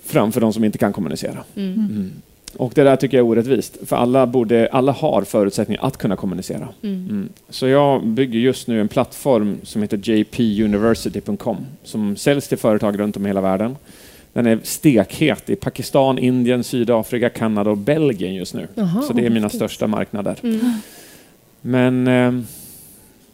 framför de som inte kan kommunicera. Mm. Och det där tycker jag är orättvist, för alla, borde, alla har förutsättningar att kunna kommunicera. Mm. Så jag bygger just nu en plattform som heter jpuniversity.com som säljs till företag runt om i hela världen. Den är stekhet i Pakistan, Indien, Sydafrika, Kanada och Belgien just nu. Jaha, Så det är mina största marknader. Mm. Men eh,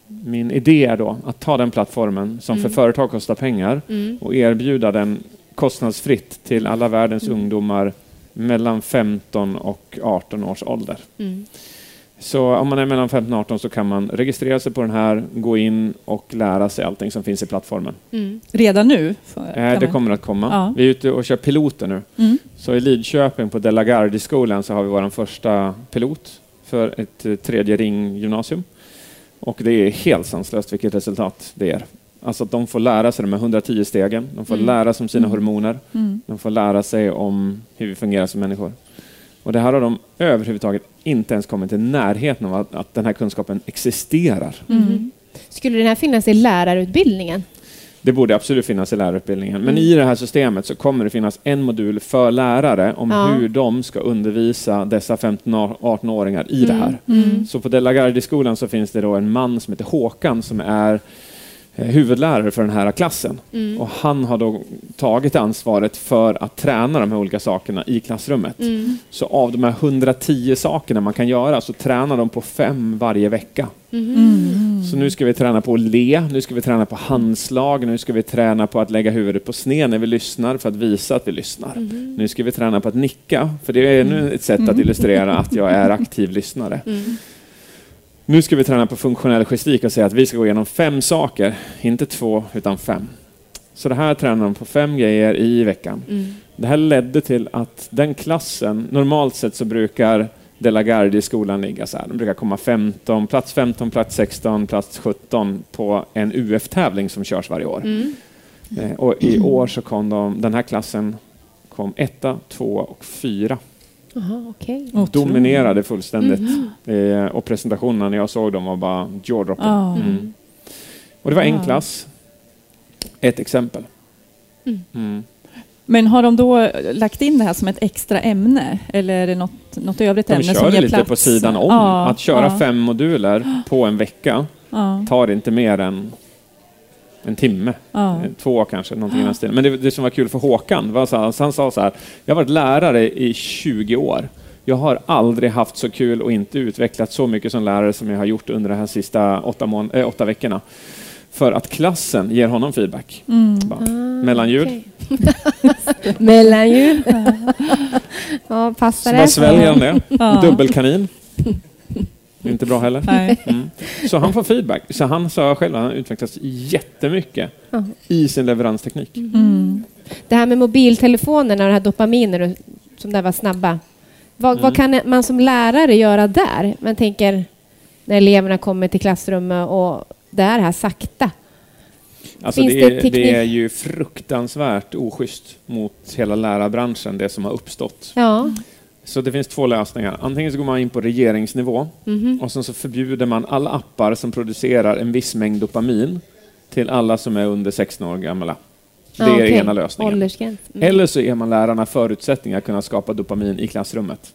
min idé är då att ta den plattformen som för Mm. företag kostar pengar Mm. och erbjuda den kostnadsfritt till alla världens Mm. ungdomar mellan 15 och 18 års ålder. Mm. Så om man är mellan 15 och 18 så kan man registrera sig på den här, gå in och lära sig allting som finns i plattformen. Mm. Redan nu? Eh, det man- kommer att komma. Ja. Vi är ute och kör piloter nu. Mm. Så i Lidköping på De la Gardie-skolan så har vi vår första pilot för ett tredje ring-gymnasium. Och det är helt sanslöst vilket resultat det är. Alltså att de får lära sig de här 110 stegen, de får Mm. lära sig om sina Mm. hormoner, Mm. de får lära sig om hur vi fungerar som människor. Och det här har de överhuvudtaget inte ens kommit i närheten av att, att den här kunskapen existerar. Mm. Skulle den här finnas i lärarutbildningen? Det borde absolut finnas i lärarutbildningen. Men Mm. i det här systemet så kommer det finnas en modul för lärare om Ja. hur de ska undervisa dessa 15-18-åringar i det här. Mm. Så på De la Gardie-skolan så finns det då en man som heter Håkan som är huvudlärare för den här klassen. Mm. Och han har då tagit ansvaret för att träna de här olika sakerna i klassrummet. Mm. Så av de här 110 sakerna man kan göra så tränar de på fem varje vecka. Mm. Så nu ska vi träna på att le, nu ska vi träna på handslag, nu ska vi träna på att lägga huvudet på sned när vi lyssnar för att visa att vi lyssnar. Mm. Nu ska vi träna på att nicka, för det är ännu ett sätt att illustrera att jag är aktiv lyssnare. Nu ska vi träna på funktionell gestik och säga att vi ska gå igenom fem saker, inte två utan fem. Så det här tränar de på fem grejer i veckan. Mm. Det här ledde till att den klassen, normalt sett så brukar De la Garde i skolan ligga så här. De brukar komma 15, plats 15, plats 16, plats 17 på en UF-tävling som körs varje år. Mm. Eh, och i år så kom de, den här klassen kom etta, två och fyra. Okej. Otroligt. Dominerade fullständigt. Mhm. Eh, och presentationerna när jag såg dem var bara jaw-dropping. Ja. Mm. Och det var en Ja. klass. Ett exempel. Mm. Mm. Men har de då lagt in det här som ett extra ämne? Eller är det något, något övrigt De ämne som kör ger det lite plats? på sidan om. Ja, att köra ja, fem moduler på en vecka Ja, tar inte mer än en timme. ja. Eh, Två kanske, någonting i den stilen. Men det, det som var kul för Håkan var så här, han sa så här, jag har varit lärare i 20 år. Jag har aldrig haft så kul och inte utvecklat så mycket som lärare som jag har gjort under de här sista åtta, mån- äh, åtta veckorna. För att klassen ger honom feedback. Mm. Bara, Ah, Mellanljud. okej. Mellanljud. ja, passar Så bara det? sväljer han det. Dubbelkanin. Inte bra heller. Nej. Mm. Så han får feedback. Så han sa själv att han utvecklats jättemycket Ja. i sin leveransteknik. Mm. Det här med mobiltelefonerna och det här dopaminer som där var snabba. Vad, vad Mm. kan man som lärare göra där? Man tänker när eleverna kommer till klassrummet och det är här sakta. Alltså Finns det, det är, teknik- det är ju fruktansvärt oschysst mot hela lärarbranschen, det som har uppstått. Ja. Så det finns två lösningar. Antingen så går man in på regeringsnivå Mhm. och sen så förbjuder man alla appar som producerar en viss mängd dopamin till alla som är under 16 år gamla. Det är okej. ena lösningen. Mm. Eller så ger man lärarna förutsättningar att kunna skapa dopamin i klassrummet.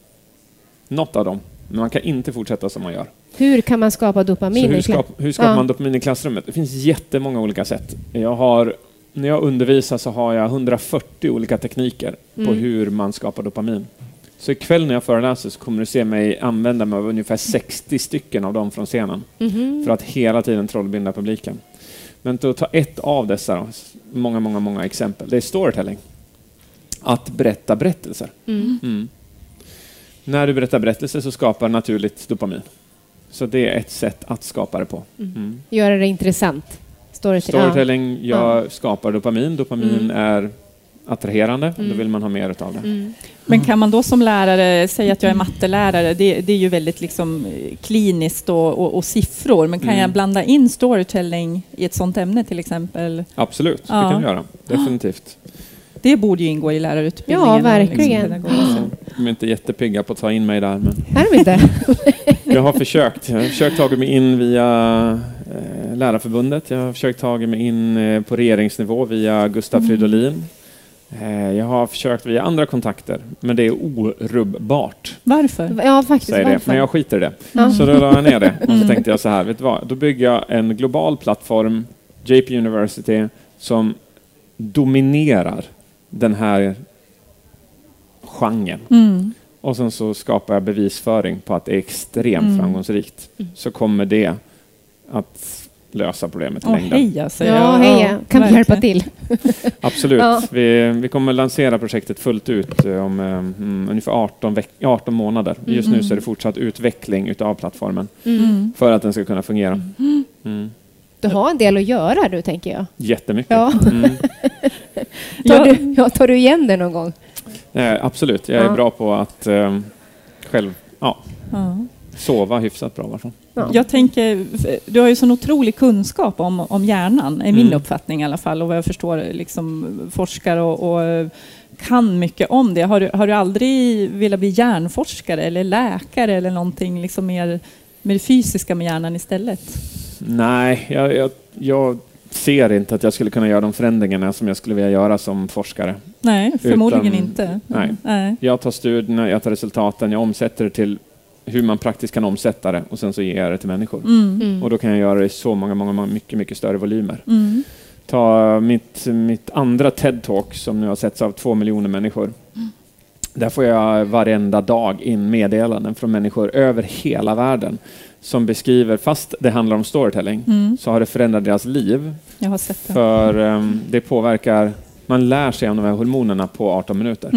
Något av dem. Men man kan inte fortsätta som man gör. Hur kan man skapa dopamin? Så hur, skap, hur skapar Ja. man dopamin i klassrummet? Det finns jättemånga olika sätt. Jag har, när jag undervisar så har jag 140 olika tekniker på Mm. hur man skapar dopamin. Så ikväll när jag föreläser så kommer du se mig använda mig av ungefär 60 stycken av dem från scenen Mhm. för att hela tiden trollbinda publiken. Men att ta ett av dessa, då, många, många, många exempel, det är storytelling. Att berätta berättelser. Mm. Mm. När du berättar berättelser så skapar naturligt dopamin. Så det är ett sätt att skapa det på. Mm. Göra det intressant. Storytelling. Storytelling jag skapar dopamin. Dopamin Mm. är attraherande. Då Mm. vill man ha mer utav det. Mm. Men kan man då som lärare säga att jag är mattelärare? Det, det är ju väldigt liksom eh, kliniskt och, och, och siffror. Men kan Mm. jag blanda in storytelling i ett sådant ämne till exempel? Absolut, det Ja. kan du göra. Definitivt. Det borde ju ingå i lärarutbildningen. Ja, och verkligen. pedagogiskt. De är inte jättepigga på att ta in mig där, men Är de inte? jag har försökt. Jag har försökt ta mig in via eh, Lärarförbundet. Jag har försökt ta mig in eh, på regeringsnivå via Gustaf Mm. Fridolin. Eh, jag har försökt via andra kontakter, men det är orubbbart. Varför? Ja, faktiskt. Säger det. Varför? Men jag skiter i det. Ja. Så då la jag ner det. Och så Mm. tänkte jag så här, vet du vad? Då bygger jag en global plattform, JP University, som dominerar den här genren. Mm. Och sen så skapar jag bevisföring på att det är extremt Mm. framgångsrikt. Så kommer det att lösa problemet i längden. heja säger Ja, jag. heja. Kan vi hjälpa till? Absolut. Ja. Vi, vi kommer lansera projektet fullt ut eh, om mm, ungefär 18, veck- 18 månader. Just nu så är det fortsatt utveckling utav plattformen Mm. för att den ska kunna fungera. Mm. Du har en del att göra du, tänker jag. Jättemycket. Ja. Mm. Tar, Ja. du, ja, tar du igen det någon gång? Eh, absolut, jag är Ja. bra på att eh, själv ja, Ja. Sova hyfsat bra. Ja. Jag tänker, du har ju sån otrolig kunskap om, om hjärnan, är min Mm. uppfattning i alla fall. Och vad jag förstår liksom, forskar och, och kan mycket om det. Har du, har du aldrig velat bli hjärnforskare eller läkare eller någonting liksom mer med det fysiska med hjärnan istället? Nej, jag, jag, jag ser inte att jag skulle kunna göra de förändringarna som jag skulle vilja göra som forskare. Nej, förmodligen Utan- inte. nej. nej. Jag tar studierna, jag tar resultaten, jag omsätter det till hur man praktiskt kan omsätta det och sen så ger jag det till människor. Mm. Mm. Och då kan jag göra det i så många, många, många mycket, mycket större volymer. Mm. Ta mitt, mitt andra TED-talk som nu har setts av två miljoner människor. Där får jag varenda dag in meddelanden från människor över hela världen som beskriver, fast det handlar om storytelling, Mm. så har det förändrat deras liv. Jag har sett det. För ehm, det påverkar, man lär sig om de här hormonerna på 18 minuter.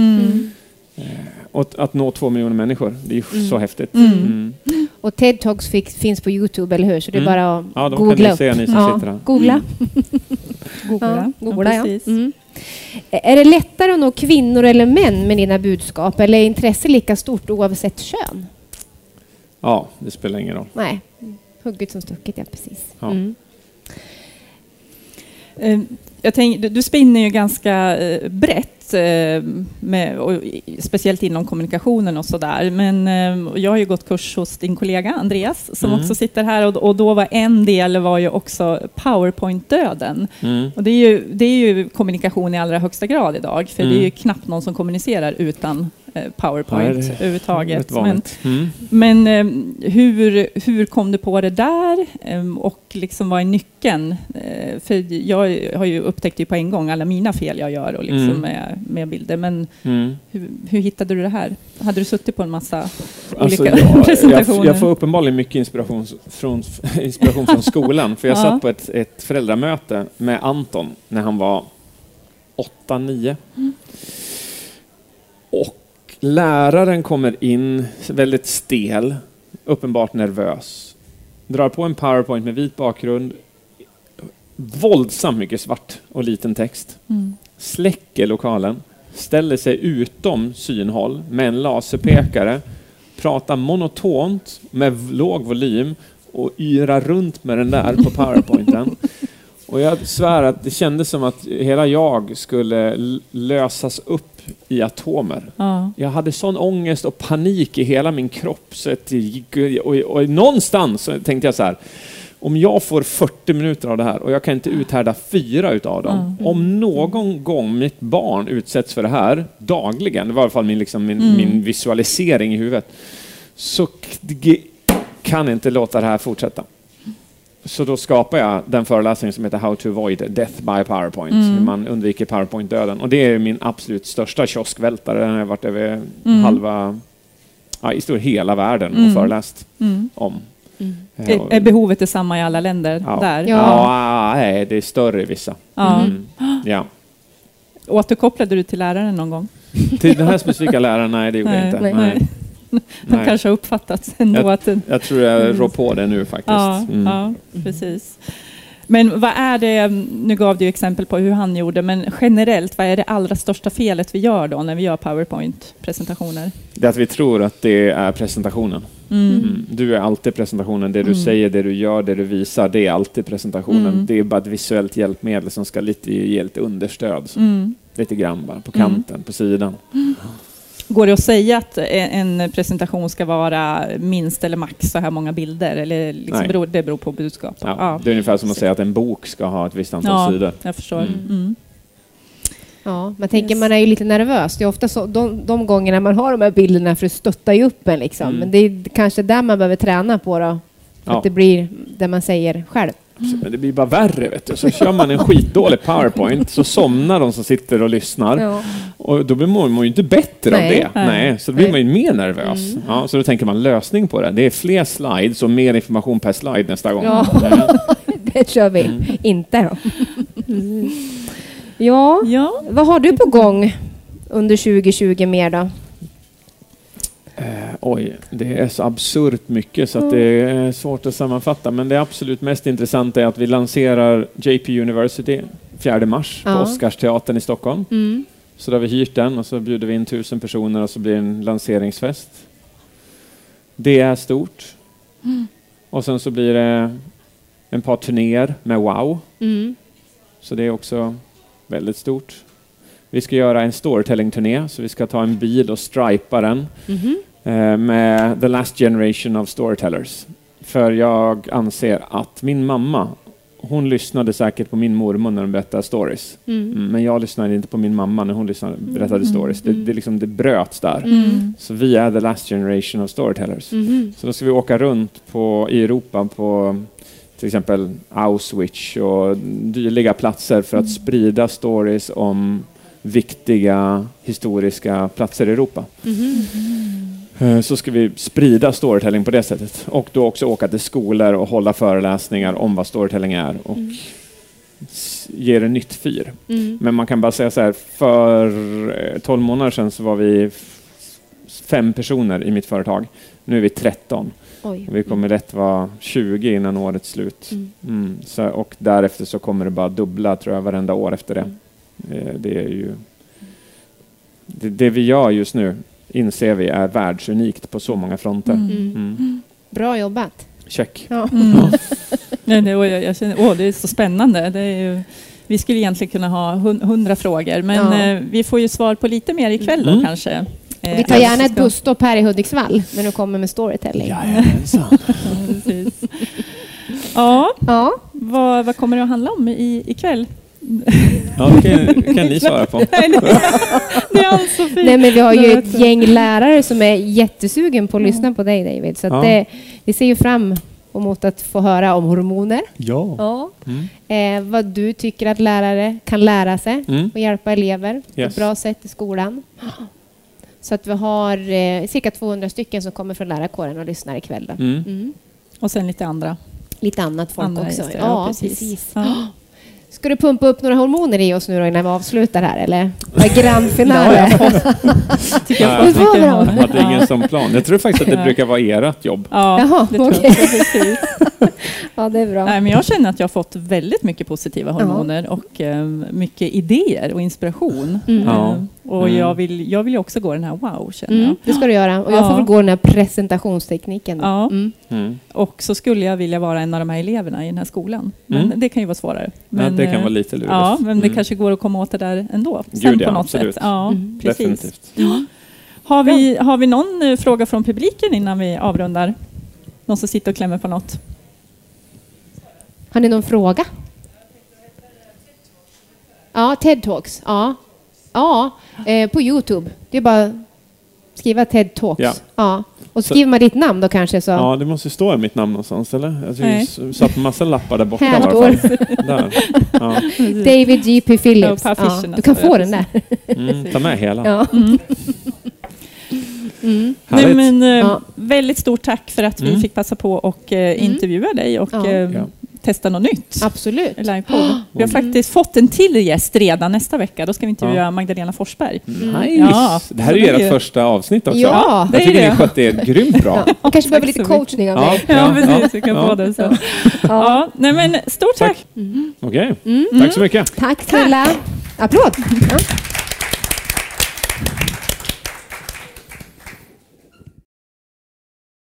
Mm. Och att- att nå två miljoner människor, det är ju Mm. så häftigt. Mm. Mm. Och TED Talks fick, finns på Youtube, eller hur? Så det är Mm. bara att Ja, de googla kan ni se, ni som ja, sitter här. Googla. Mm. Googla. Ja, googla, ja. precis. Mm. Är det lättare att nå kvinnor eller män med dina budskap eller är intresset lika stort oavsett kön? Ja, det spelar ingen roll. Nej, hugget som stucket, ja precis. Ja. Mm. Jag tänk, du, du spinner ju ganska eh, brett, eh, med, och, speciellt inom kommunikationen och sådär. Men eh, jag har ju gått kurs hos din kollega Andreas som Mm. också sitter här och, och då var en del var ju också Powerpoint-döden. Mm. Och det, är ju, det är ju kommunikation i allra högsta grad idag, för det är Mm. ju knappt någon som kommunicerar utan Powerpoint Nej, överhuvudtaget. Men. Mm. men eh, hur, hur kom du på det där eh, och liksom vad är nyckeln? Eh, för jag har ju upptäckt ju på en gång alla mina fel jag gör och liksom Mm. med, med bilder. Men Mm. hur, hur hittade du det här? Hade du suttit på en massa Alltså, olika jag, presentationer? jag, jag får uppenbarligen mycket inspiration från, inspiration från skolan. För jag Ja. satt på ett, ett föräldramöte med Anton när han var åtta, nio. Och läraren kommer in väldigt stel, uppenbart nervös. Drar på en powerpoint med vit bakgrund, våldsamt mycket svart och liten text. Mm. Släcker lokalen, ställer sig utom synhåll med en laserpekare, pratar monotont med låg volym och yrar runt med den där på powerpointen. Och jag svär att det kändes som att hela jag skulle lösas upp i atomer. Ja. Jag hade sån ångest och panik i hela min kropp så att gick, och, och någonstans tänkte jag så här. Om jag får 40 minuter av det här och jag kan inte uthärda fyra utav dem. Om någon gång mitt barn utsätts för det här dagligen, det var i alla fall min, liksom, min, Mm. min visualisering i huvudet, så kan inte låta det här fortsätta. Så då skapar jag den föreläsningen som heter How to avoid death by PowerPoint. Mm. Hur man undviker PowerPoint-döden. Och det är min absolut största kioskvältare. Den har jag varit över Mm. halva, ja, i stort hela världen och Mm. föreläst Mm. om. Mm. Är, är behovet detsamma i alla länder Ja. där? Ja. Ja, nej, det är större i vissa. Ja. Mm. Ja. Återkopplade du till läraren någon gång? Till den här specifika läraren, nej det gjorde jag Nej, inte. nej. Nej. De Nej. kanske har uppfattat ändå att den Jag tror jag rår på det nu faktiskt. Ja, Mm. ja, precis. Men vad är det, nu gav du exempel på hur han gjorde, men generellt, vad är det allra största felet vi gör då när vi gör PowerPoint-presentationer? Det är att vi tror att det är presentationen. Mm. Mm. Du är alltid presentationen. Det du Mm. säger, det du gör, det du visar, det är alltid presentationen. Mm. Det är bara ett visuellt hjälpmedel som ska lite, ge lite understöd. Mm. Lite grann bara, på Mm. kanten, på sidan. Går det att säga att en presentation ska vara minst eller max så här många bilder? Eller liksom beror, det beror på budskapet? Ja, Det är ungefär som att säga att en bok ska ha ett visst antal Ja. sidor. jag förstår. Mm. Mm. Ja, man tänker Yes. man är ju lite nervös. Det är ofta så, de, de gångerna man har de här bilderna för det stöttar ju upp en liksom. Mm. Men det är kanske där man behöver träna på då. För Ja. att det blir det man säger själv. Men det blir bara värre, vet du. Så kör man en skitdålig powerpoint så somnar de som sitter och lyssnar. Ja. Och då blir man man ju inte bättre av Nej. det. Nej. Nej. så då blir Nej. man ju mer nervös. Mm. Ja, så då tänker man lösning på det. Det är fler slides och mer information per slide nästa gång. Ja. Det kör vi Mm. inte då. Ja, Ja, vad har du på gång under 2020 mer då? Eh, oj, det är så absurt mycket så att det är svårt att sammanfatta. Men det absolut mest intressanta är att vi lanserar JP University 4 mars på Ja. Oscarsteatern i Stockholm. Mm. Så då har vi hyrt den och så bjuder vi in tusen personer och så blir det en lanseringsfest. Det är stort. Och sen så blir det en par turnéer med Wow. Mm. Så det är också väldigt stort. Vi ska göra en storytelling-turné, så vi ska ta en bil och stripa den Mhm. eh, med the last generation of storytellers. För jag anser att min mamma, hon lyssnade säkert på min mormor när hon berättade stories. Mm. Mm, Men jag lyssnade inte på min mamma när hon lyssnade, berättade Mm. stories. Det, det, liksom, det bröts där. Mm. Så vi är the last generation of storytellers. Så då ska vi åka runt på, i Europa på till exempel Auschwitz och dylika platser för att sprida stories om viktiga historiska platser i Europa. Mhm. Eh, Så ska vi sprida storytelling på det sättet och då också åka till skolor och hålla föreläsningar om vad storytelling är och s- ge det nytt fyr. Mm. Men man kan bara säga så här, för eh, 12 månader sedan så var vi fem personer i mitt företag. Nu är vi 13. Oj. Vi kommer rätt vara 20 innan årets slut. Mm. Mm. Så, och därefter så kommer det bara dubbla tror jag varenda år efter det. Mm. Eh, Det är ju... Det, det vi gör just nu inser vi är världsunikt på så många fronter. Mm. Mm. Mm. Bra jobbat. Check. Ja. Mm. Nej, det, jag, jag känner, åh, det är så spännande. Det är ju, vi skulle egentligen kunna ha hun- hundra frågor, men Ja. eh, vi får ju svar på lite mer ikväll då kanske. Eh, Vi tar gärna ett busstopp här i Hudiksvall när du kommer med storytelling. Jajamensan. Ja, Ja. vad, vad kommer det att handla om i, ikväll? Ja, det kan, kan ni svara på. Nej, det, det är Ann-Sofie. Nej, men vi har ju ett gäng lärare som är jättesugen på att lyssna på dig David. Så att Ja. det, vi ser ju fram emot att få höra om hormoner. Ja. Ja. Mm. Eh, vad du tycker att lärare kan lära sig Mm. och hjälpa elever på Yes. ett bra sätt i skolan. Så att vi har eh, cirka 200 stycken som kommer från lärarkåren och lyssnar ikväll. Mm. Mm. Och sen lite andra. Lite annat folk andra också. gäster, Ja, precis. Ja. Ska du pumpa upp några hormoner i oss nu då innan vi avslutar här eller? Vad är grandfinale? Tycker jag jag. Jag hade ingen sån plan. Jag tror faktiskt att det brukar vara ert jobb. Ja, Jaha, det tror okej. jag. Precis. ja, det är bra. Nej, men jag känner att jag har fått väldigt mycket positiva hormoner och eh, mycket idéer och inspiration. Mm. Ja. Eh, och Mm. jag, vill, jag vill ju också gå den här wow, känner Mm, jag. det ska du göra. Och jag Ja. får väl gå den här presentationstekniken. Ja. Mm. Mm. Och så skulle jag vilja vara en av de här eleverna i den här skolan. Men Mm. det kan ju vara svårare. Men, ja, det kan eh, vara lite lurigt. Ja, men det kanske går att komma åt det där ändå. Sen Gud, ja, på något absolut. sätt. Ja, Mm. precis. Definitivt. Har, vi, har vi någon eh, fråga från publiken innan vi avrundar? Någon som sitter och klämmer på något? Har ni någon fråga? Ja, TED Talks. Ja, ja eh, på Youtube. Det är bara att skriva TED Talks. Ja. Ja. Och skriver man ditt namn då kanske så. Ja, det måste stå i mitt namn någonstans, eller? Jag tycker Nej. jag satt massa lappar där borta i Här alla fall. Där. Ja. David G.P. Phillips. Ja, du kan få det, den där. Mm, ta med hela. Ja. Mm. Mm. Nej, men, eh, Ja. Väldigt stort tack för att vi Mm. fick passa på och eh, intervjua dig och Ja. Ja. testa något nytt. Absolut. Livepodd. Vi har Mm. faktiskt fått en till gäst redan nästa vecka. Då ska vi intervjua Magdalena Forsberg. Nice! Ja, det här är ju så det är- ert första avsnitt också. Ja, det jag är tycker det. ni skötte er grymt bra. Ja. Och kanske behöver lite coachning av Ja, mig. Ja, precis. Vi kan ja. få det så. Ja. Ja, nej, men stort tack. Okej, Mm. tack så mycket. Tack snälla. Applåd. Ja.